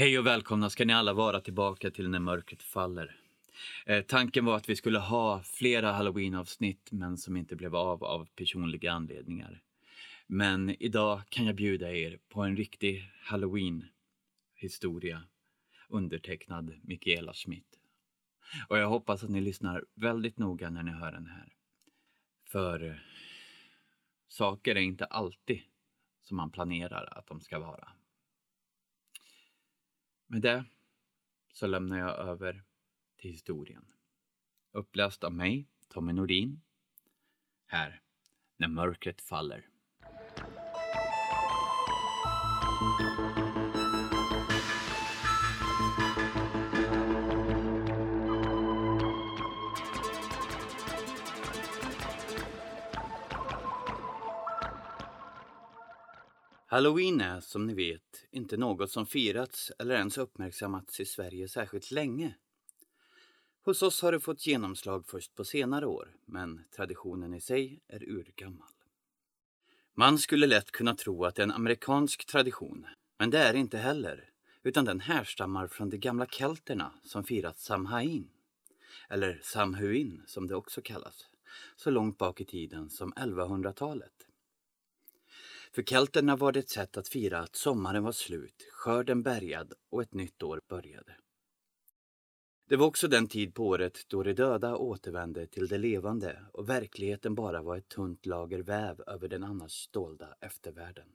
Hej och välkomna ska ni alla vara tillbaka till När mörkret faller. Eh, tanken var att vi skulle ha flera halloween-avsnitt men som inte blev av av personliga anledningar. Men idag kan jag bjuda er på en riktig halloween-historia undertecknad Mikaela Schmidt. Och jag hoppas att ni lyssnar väldigt noga när ni hör den här. För eh, saker är inte alltid som man planerar att de ska vara. Med det så lämnar jag över till historien. Uppläst av mig, Tommy Nordin. Här, när mörkret faller. Halloween är, som ni vet, inte något som firats eller ens uppmärksammats i Sverige särskilt länge. Hos oss har det fått genomslag först på senare år, men traditionen i sig är urgammal. Man skulle lätt kunna tro att det är en amerikansk tradition, men det är det inte heller, utan den härstammar från de gamla kelterna som firat Samhain, eller Samhuin som det också kallas, så långt bak i tiden som 1100-talet. För kelterna var det ett sätt att fira att sommaren var slut, skörden bärgad och ett nytt år började. Det var också den tid på året då de döda återvände till det levande och verkligheten bara var ett tunt lager väv över den annars dolda eftervärlden.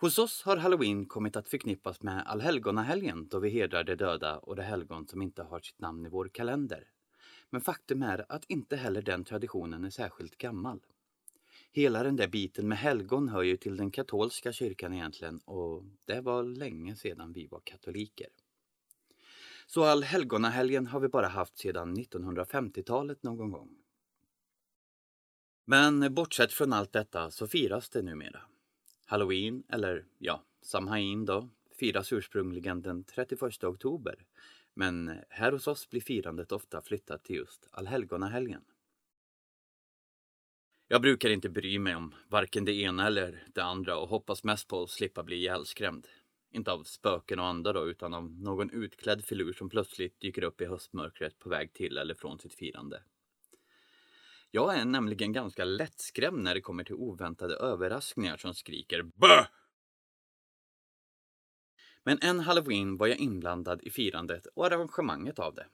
Hos oss har halloween kommit att förknippas med allhelgonahelgen då vi hedrar de döda och de helgon som inte har sitt namn i vår kalender. Men faktum är att inte heller den traditionen är särskilt gammal hela den där biten med helgon hör ju till den katolska kyrkan egentligen och det var länge sedan vi var katoliker. Så allhelgonahelgen har vi bara haft sedan 1950-talet någon gång. Men bortsett från allt detta så firas det numera. Halloween, eller ja, Samhain då, firas ursprungligen den 31 oktober. Men här hos oss blir firandet ofta flyttat till just allhelgonahelgen. Jag brukar inte bry mig om varken det ena eller det andra och hoppas mest på att slippa bli ihjälskrämd. Inte av spöken och andar då, utan av någon utklädd filur som plötsligt dyker upp i höstmörkret på väg till eller från sitt firande. Jag är nämligen ganska lättskrämd när det kommer till oväntade överraskningar som skriker BÖ! Men en halloween var jag inblandad i firandet och arrangemanget av det.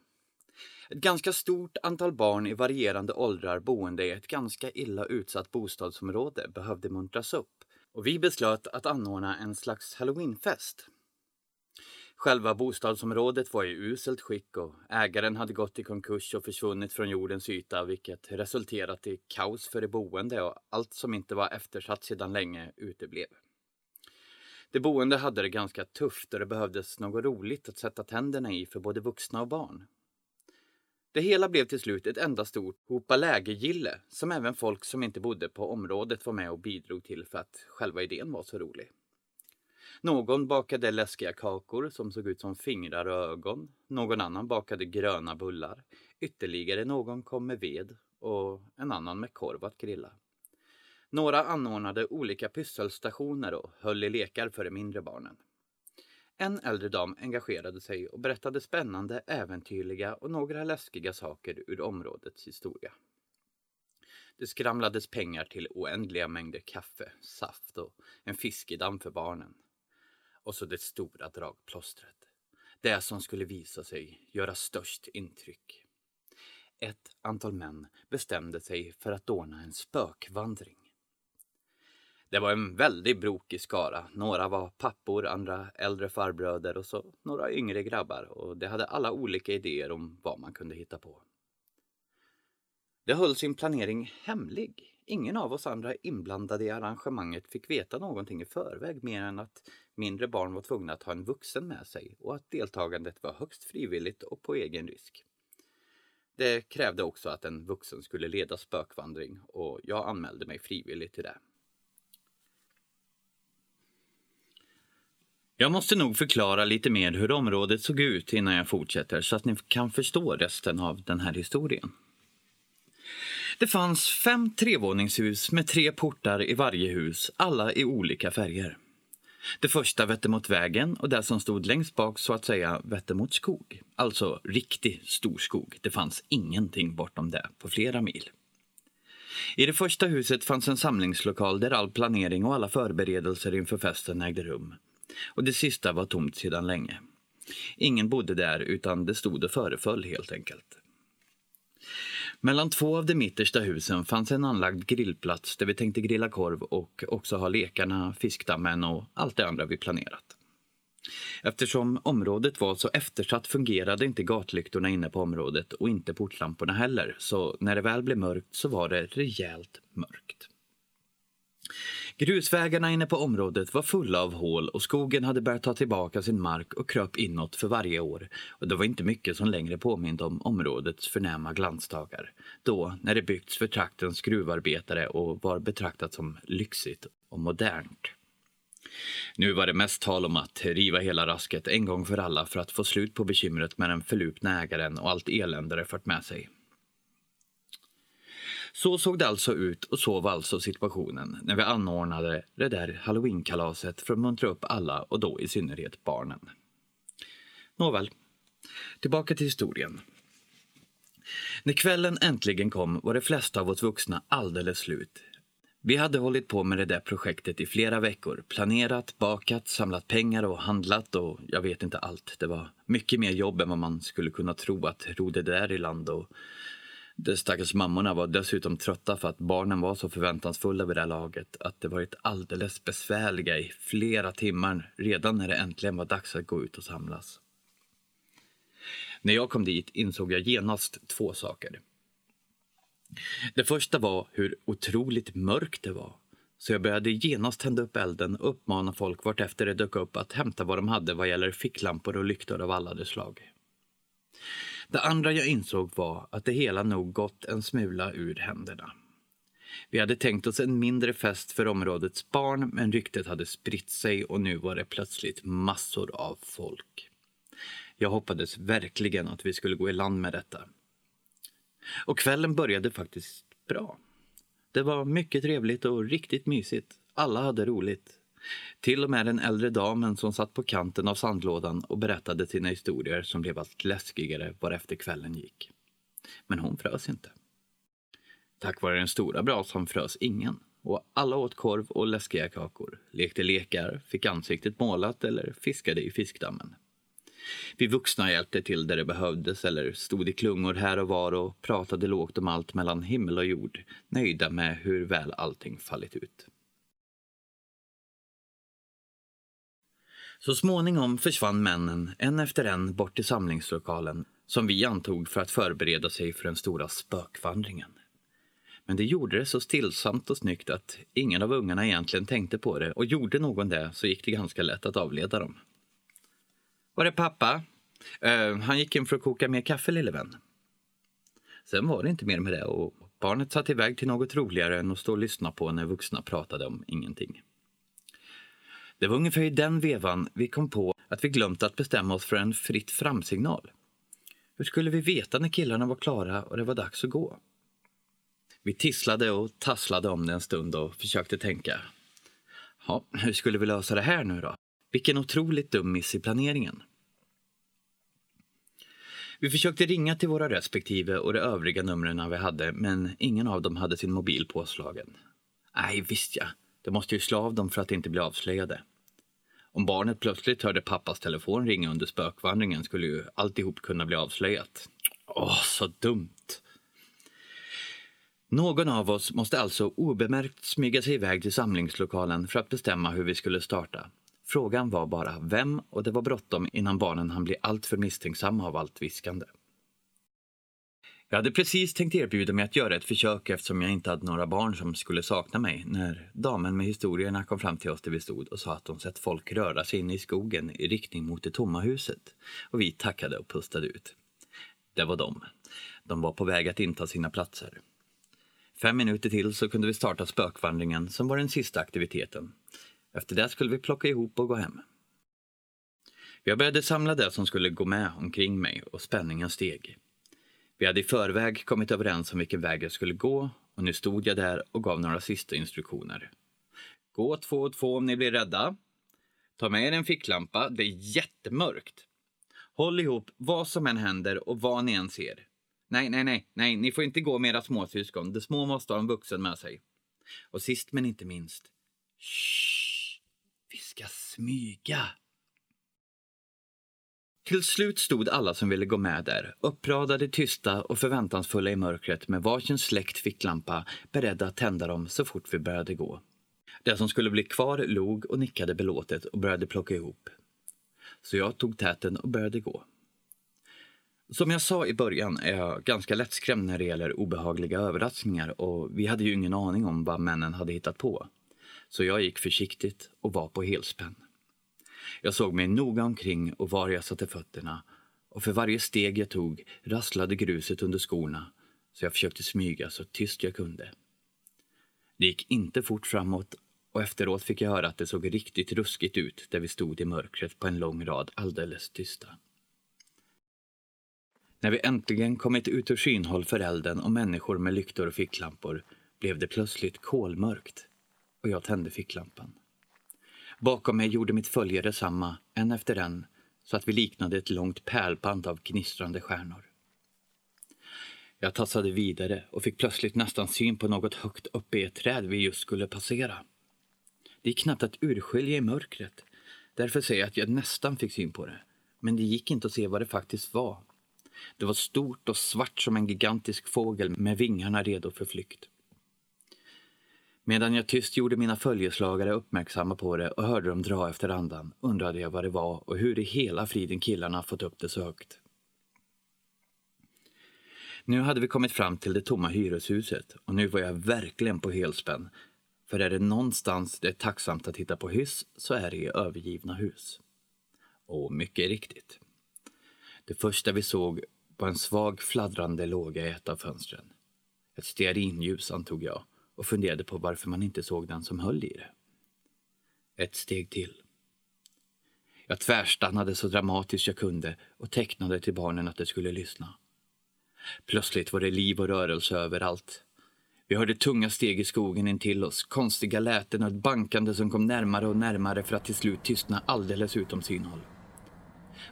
Ett ganska stort antal barn i varierande åldrar boende i ett ganska illa utsatt bostadsområde behövde muntras upp och vi beslöt att anordna en slags halloweenfest. Själva bostadsområdet var i uselt skick och ägaren hade gått i konkurs och försvunnit från jordens yta vilket resulterat i kaos för de boende och allt som inte var eftersatt sedan länge uteblev. De boende hade det ganska tufft och det behövdes något roligt att sätta tänderna i för både vuxna och barn. Det hela blev till slut ett enda stort hopa lägergille som även folk som inte bodde på området var med och bidrog till för att själva idén var så rolig. Någon bakade läskiga kakor som såg ut som fingrar och ögon. Någon annan bakade gröna bullar. Ytterligare någon kom med ved och en annan med korv att grilla. Några anordnade olika pysselstationer och höll i lekar för de mindre barnen. En äldre dam engagerade sig och berättade spännande, äventyrliga och några läskiga saker ur områdets historia. Det skramlades pengar till oändliga mängder kaffe, saft och en fiskedamm för barnen. Och så det stora dragplåstret. Det som skulle visa sig göra störst intryck. Ett antal män bestämde sig för att ordna en spökvandring. Det var en väldigt brokig skara. Några var pappor, andra äldre farbröder och så några yngre grabbar och de hade alla olika idéer om vad man kunde hitta på. Det höll sin planering hemlig. Ingen av oss andra inblandade i arrangemanget fick veta någonting i förväg mer än att mindre barn var tvungna att ha en vuxen med sig och att deltagandet var högst frivilligt och på egen risk. Det krävde också att en vuxen skulle leda spökvandring och jag anmälde mig frivilligt till det. Jag måste nog förklara lite mer hur området såg ut innan jag fortsätter så att ni kan förstå resten av den här historien. Det fanns fem trevåningshus med tre portar i varje hus, alla i olika färger. Det första vette mot vägen och det som stod längst bak så att säga vette mot skog. Alltså riktig storskog. Det fanns ingenting bortom det på flera mil. I det första huset fanns en samlingslokal där all planering och alla förberedelser inför festen ägde rum. Och det sista var tomt sedan länge. Ingen bodde där utan det stod och föreföll helt enkelt. Mellan två av de mittersta husen fanns en anlagd grillplats där vi tänkte grilla korv och också ha lekarna, fiskdammen och allt det andra vi planerat. Eftersom området var så eftersatt fungerade inte gatlyktorna inne på området och inte portlamporna heller, så när det väl blev mörkt så var det rejält mörkt. Grusvägarna inne på området var fulla av hål och skogen hade börjat ta tillbaka sin mark och kröp inåt för varje år. Och det var inte mycket som längre påminde om områdets förnäma glansdagar. Då, när det byggts för traktens gruvarbetare och var betraktat som lyxigt och modernt. Nu var det mest tal om att riva hela rasket en gång för alla för att få slut på bekymret med den förlupna ägaren och allt elände det fört med sig. Så såg det alltså ut och så var alltså situationen när vi anordnade det där halloweenkalaset för att muntra upp alla och då i synnerhet barnen. Nåväl, tillbaka till historien. När kvällen äntligen kom var de flesta av oss vuxna alldeles slut. Vi hade hållit på med det där projektet i flera veckor. Planerat, bakat, samlat pengar och handlat och jag vet inte allt. Det var mycket mer jobb än vad man skulle kunna tro att ro det där i land och de stackars mammorna var dessutom trötta för att barnen var så förväntansfulla vid det här laget att det varit alldeles besvärliga i flera timmar redan när det äntligen var dags att gå ut och samlas. När jag kom dit insåg jag genast två saker. Det första var hur otroligt mörkt det var. Så jag började genast tända upp elden och uppmana folk vartefter det dök upp att hämta vad de hade vad gäller ficklampor och lyktor av alla de slag. Det andra jag insåg var att det hela nog gått en smula ur händerna. Vi hade tänkt oss en mindre fest för områdets barn men ryktet hade spritt sig och nu var det plötsligt massor av folk. Jag hoppades verkligen att vi skulle gå i land med detta. Och kvällen började faktiskt bra. Det var mycket trevligt och riktigt mysigt. Alla hade roligt. Till och med den äldre damen som satt på kanten av sandlådan och berättade sina historier som blev allt läskigare varefter kvällen gick. Men hon frös inte. Tack vare den stora brasan frös ingen och alla åt korv och läskiga kakor, lekte lekar, fick ansiktet målat eller fiskade i fiskdammen. Vi vuxna hjälpte till där det behövdes eller stod i klungor här och var och pratade lågt om allt mellan himmel och jord, nöjda med hur väl allting fallit ut. Så småningom försvann männen en efter en bort till samlingslokalen som vi antog för att förbereda sig för den stora spökvandringen. Men det gjorde det så stillsamt och snyggt att ingen av ungarna egentligen tänkte på det och gjorde någon det så gick det ganska lätt att avleda dem. Var är pappa? Uh, han gick in för att koka mer kaffe, lille vän. Sen var det inte mer med det och barnet satt iväg till något roligare än att stå och lyssna på när vuxna pratade om ingenting. Det var ungefär i den vevan vi kom på att vi glömt att bestämma oss för en fritt framsignal. Hur skulle vi veta när killarna var klara och det var dags att gå? Vi tisslade och tasslade om det en stund och försökte tänka. Ja, hur skulle vi lösa det här nu då? Vilken otroligt dum miss i planeringen. Vi försökte ringa till våra respektive och de övriga numren vi hade, men ingen av dem hade sin mobil påslagen. Nej, visst ja. De måste ju slå av dem för att inte bli avslöjade. Om barnet plötsligt hörde pappas telefon ringa under spökvandringen skulle ju alltihop kunna bli avslöjat. Åh, så dumt! Någon av oss måste alltså obemärkt smyga sig iväg till samlingslokalen för att bestämma hur vi skulle starta. Frågan var bara vem och det var bråttom innan barnen hann bli alltför misstänksamma av allt viskande. Jag hade precis tänkt erbjuda mig att göra ett försök eftersom jag inte hade några barn som skulle sakna mig när damen med historierna kom fram till oss där vi stod och sa att hon sett folk röra sig inne i skogen i riktning mot det tomma huset. Och vi tackade och pustade ut. Det var de. De var på väg att inta sina platser. Fem minuter till så kunde vi starta spökvandringen som var den sista aktiviteten. Efter det skulle vi plocka ihop och gå hem. Jag började samla det som skulle gå med omkring mig och spänningen steg. Vi hade i förväg kommit överens om vilken väg jag skulle gå och nu stod jag där och gav några sista instruktioner. Gå två och två om ni blir rädda. Ta med er en ficklampa, det är jättemörkt. Håll ihop vad som än händer och vad ni än ser. Nej, nej, nej, nej, ni får inte gå med era småsyskon. De små måste ha en vuxen med sig. Och sist men inte minst, shh, vi ska smyga. Till slut stod alla som ville gå med där, uppradade tysta och förväntansfulla i mörkret med varsin släckt ficklampa, beredda att tända dem så fort vi började gå. Det som skulle bli kvar log och nickade belåtet och började plocka ihop. Så jag tog täten och började gå. Som jag sa i början är jag ganska lättskrämd när det gäller obehagliga överraskningar och vi hade ju ingen aning om vad männen hade hittat på. Så jag gick försiktigt och var på helspänn. Jag såg mig noga omkring och var jag satte fötterna och för varje steg jag tog rasslade gruset under skorna så jag försökte smyga så tyst jag kunde. Det gick inte fort framåt och efteråt fick jag höra att det såg riktigt ruskigt ut där vi stod i mörkret på en lång rad alldeles tysta. När vi äntligen kommit ut ur synhåll för elden och människor med lyktor och ficklampor blev det plötsligt kolmörkt och jag tände ficklampan. Bakom mig gjorde mitt följe detsamma, en efter en, så att vi liknade ett långt pärlband av gnistrande stjärnor. Jag tassade vidare och fick plötsligt nästan syn på något högt uppe i ett träd vi just skulle passera. Det gick knappt att urskilja i mörkret. Därför säger jag att jag nästan fick syn på det. Men det gick inte att se vad det faktiskt var. Det var stort och svart som en gigantisk fågel med vingarna redo för flykt. Medan jag tyst gjorde mina följeslagare uppmärksamma på det och hörde dem dra efter andan undrade jag vad det var och hur i hela friden killarna fått upp det så högt. Nu hade vi kommit fram till det tomma hyreshuset och nu var jag verkligen på helspänn. För är det någonstans det är tacksamt att hitta på hyss så är det i övergivna hus. Och mycket riktigt. Det första vi såg var en svag fladdrande låga i ett av fönstren. Ett stearinljus antog jag och funderade på varför man inte såg den som höll i det. Ett steg till. Jag tvärstannade så dramatiskt jag kunde och tecknade till barnen att de skulle lyssna. Plötsligt var det liv och rörelse överallt. Vi hörde tunga steg i skogen intill oss, konstiga läten och ett bankande som kom närmare och närmare för att till slut tystna alldeles utom synhåll.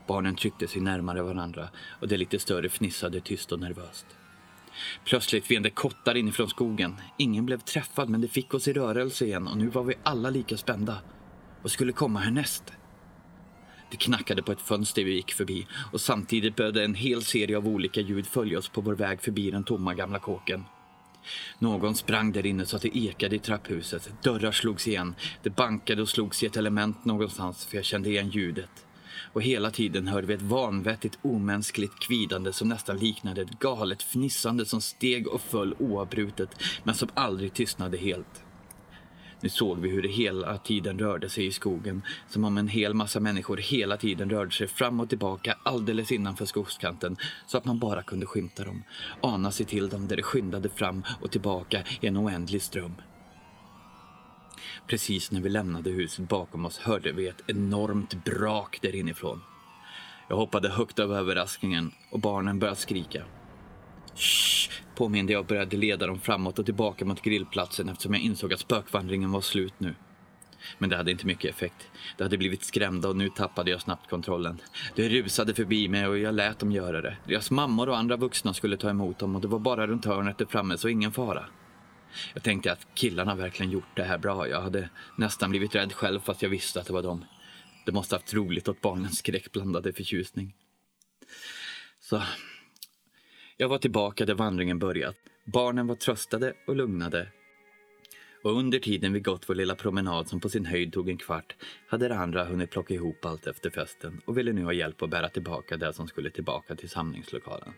Barnen tryckte sig närmare varandra och det lite större fnissade tyst och nervöst. Plötsligt vände kottar inifrån skogen. Ingen blev träffad men det fick oss i rörelse igen och nu var vi alla lika spända. Vad skulle komma härnäst? Det knackade på ett fönster vi gick förbi och samtidigt började en hel serie av olika ljud följa oss på vår väg förbi den tomma gamla kåken. Någon sprang där inne så att det ekade i trapphuset. Dörrar slogs igen. Det bankade och slogs i ett element någonstans för jag kände igen ljudet och hela tiden hörde vi ett vanvettigt omänskligt kvidande som nästan liknade ett galet fnissande som steg och föll oavbrutet men som aldrig tystnade helt. Nu såg vi hur det hela tiden rörde sig i skogen som om en hel massa människor hela tiden rörde sig fram och tillbaka alldeles innanför skogskanten så att man bara kunde skymta dem, ana sig till dem där de skyndade fram och tillbaka i en oändlig ström. Precis när vi lämnade huset bakom oss hörde vi ett enormt brak där inifrån. Jag hoppade högt av överraskningen och barnen började skrika. Shh, påminde jag och började leda dem framåt och tillbaka mot grillplatsen eftersom jag insåg att spökvandringen var slut nu. Men det hade inte mycket effekt. De hade blivit skrämda och nu tappade jag snabbt kontrollen. De rusade förbi mig och jag lät dem göra det. Deras mammor och andra vuxna skulle ta emot dem och det var bara runt hörnet där framme så ingen fara. Jag tänkte att killarna verkligen gjort det här bra. Jag hade nästan blivit rädd själv fast jag visste att det var dem. De måste haft roligt åt barnens skräckblandade förtjusning. Så jag var tillbaka där vandringen börjat. Barnen var tröstade och lugnade. Och under tiden vi gått vår lilla promenad som på sin höjd tog en kvart hade de andra hunnit plocka ihop allt efter festen och ville nu ha hjälp att bära tillbaka det som skulle tillbaka till samlingslokalen.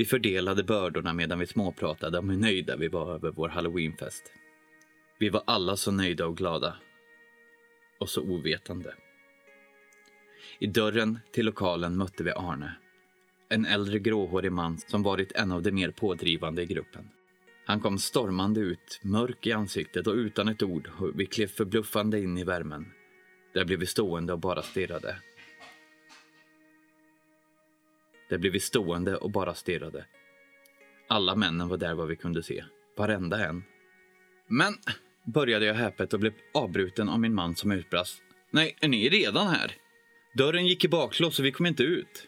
Vi fördelade bördorna medan vi småpratade om hur nöjda vi var över vår halloweenfest. Vi var alla så nöjda och glada. Och så ovetande. I dörren till lokalen mötte vi Arne. En äldre gråhårig man som varit en av de mer pådrivande i gruppen. Han kom stormande ut, mörk i ansiktet och utan ett ord och vi klev förbluffande in i värmen. Där blev vi stående och bara stirrade. Där blev vi stående och bara stirrade. Alla männen var där vad vi kunde se. Varenda en. Men, började jag häpet och blev avbruten av min man som utbrast. Nej, är ni redan här? Dörren gick i baklås och vi kom inte ut.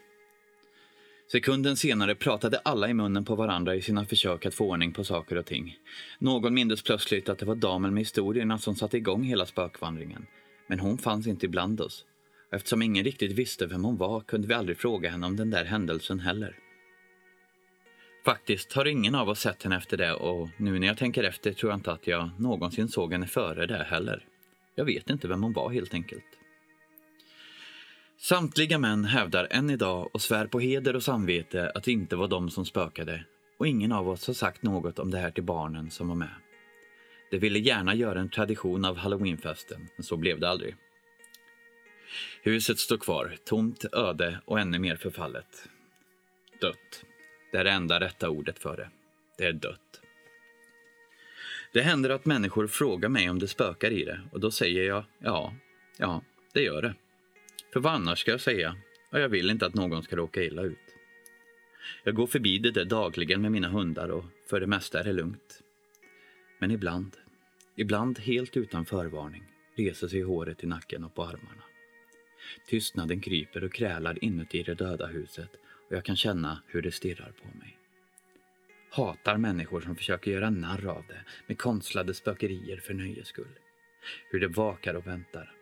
Sekunden senare pratade alla i munnen på varandra i sina försök att få ordning på saker och ting. Någon mindes plötsligt att det var damen med historierna som satte igång hela spökvandringen. Men hon fanns inte ibland oss. Eftersom ingen riktigt visste vem hon var kunde vi aldrig fråga henne om den där händelsen heller. Faktiskt har ingen av oss sett henne efter det och nu när jag tänker efter tror jag inte att jag någonsin såg henne före det heller. Jag vet inte vem hon var helt enkelt. Samtliga män hävdar än idag och svär på heder och samvete att det inte var de som spökade och ingen av oss har sagt något om det här till barnen som var med. De ville gärna göra en tradition av halloweenfesten, men så blev det aldrig. Huset står kvar, tomt, öde och ännu mer förfallet. Dött. Det är det enda rätta ordet för det. Det är dött. Det händer att människor frågar mig om det spökar i det och då säger jag ja, ja, det gör det. För vad annars ska jag säga? Och jag vill inte att någon ska råka illa ut. Jag går förbi det där dagligen med mina hundar och för det mesta är det lugnt. Men ibland, ibland helt utan förvarning, reser sig håret i nacken och på armarna. Tystnaden kryper och krälar inuti det döda huset och jag kan känna hur det stirrar på mig. Hatar människor som försöker göra narr av det med konstlade spökerier för nöjes skull. Hur det vakar och väntar.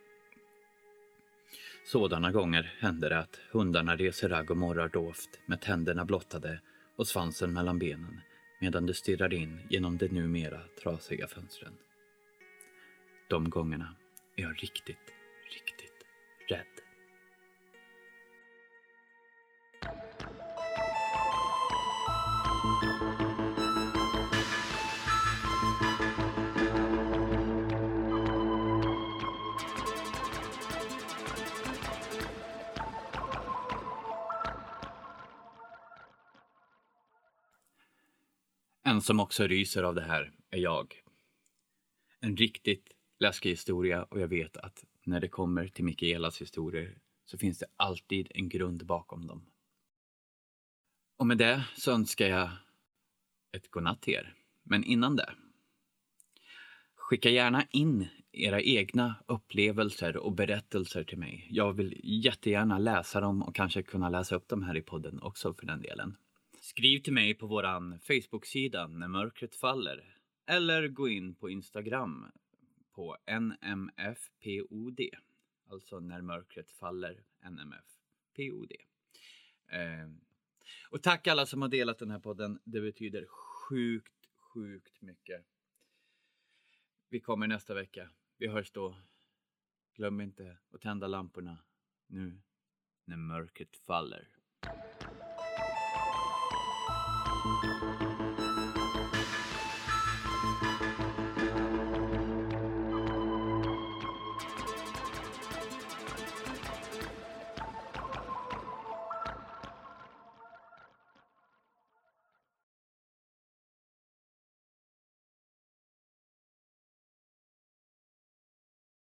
Sådana gånger händer det att hundarna reser ragg och morrar dovt med tänderna blottade och svansen mellan benen medan de stirrar in genom de numera trasiga fönstren. De gångerna är jag riktigt, riktigt En som också ryser av det här är jag. En riktigt läskig historia och jag vet att när det kommer till Mikaelas historier så finns det alltid en grund bakom dem. Och med det så önskar jag ett godnatt till er. Men innan det. Skicka gärna in era egna upplevelser och berättelser till mig. Jag vill jättegärna läsa dem och kanske kunna läsa upp dem här i podden också för den delen. Skriv till mig på våran Facebook-sida När mörkret faller eller gå in på Instagram på NMFPOD. Alltså När mörkret faller NMFPOD. Eh, och tack alla som har delat den här podden. Det betyder sjukt, sjukt mycket. Vi kommer nästa vecka. Vi hörs då. Glöm inte att tända lamporna nu när mörkret faller. Música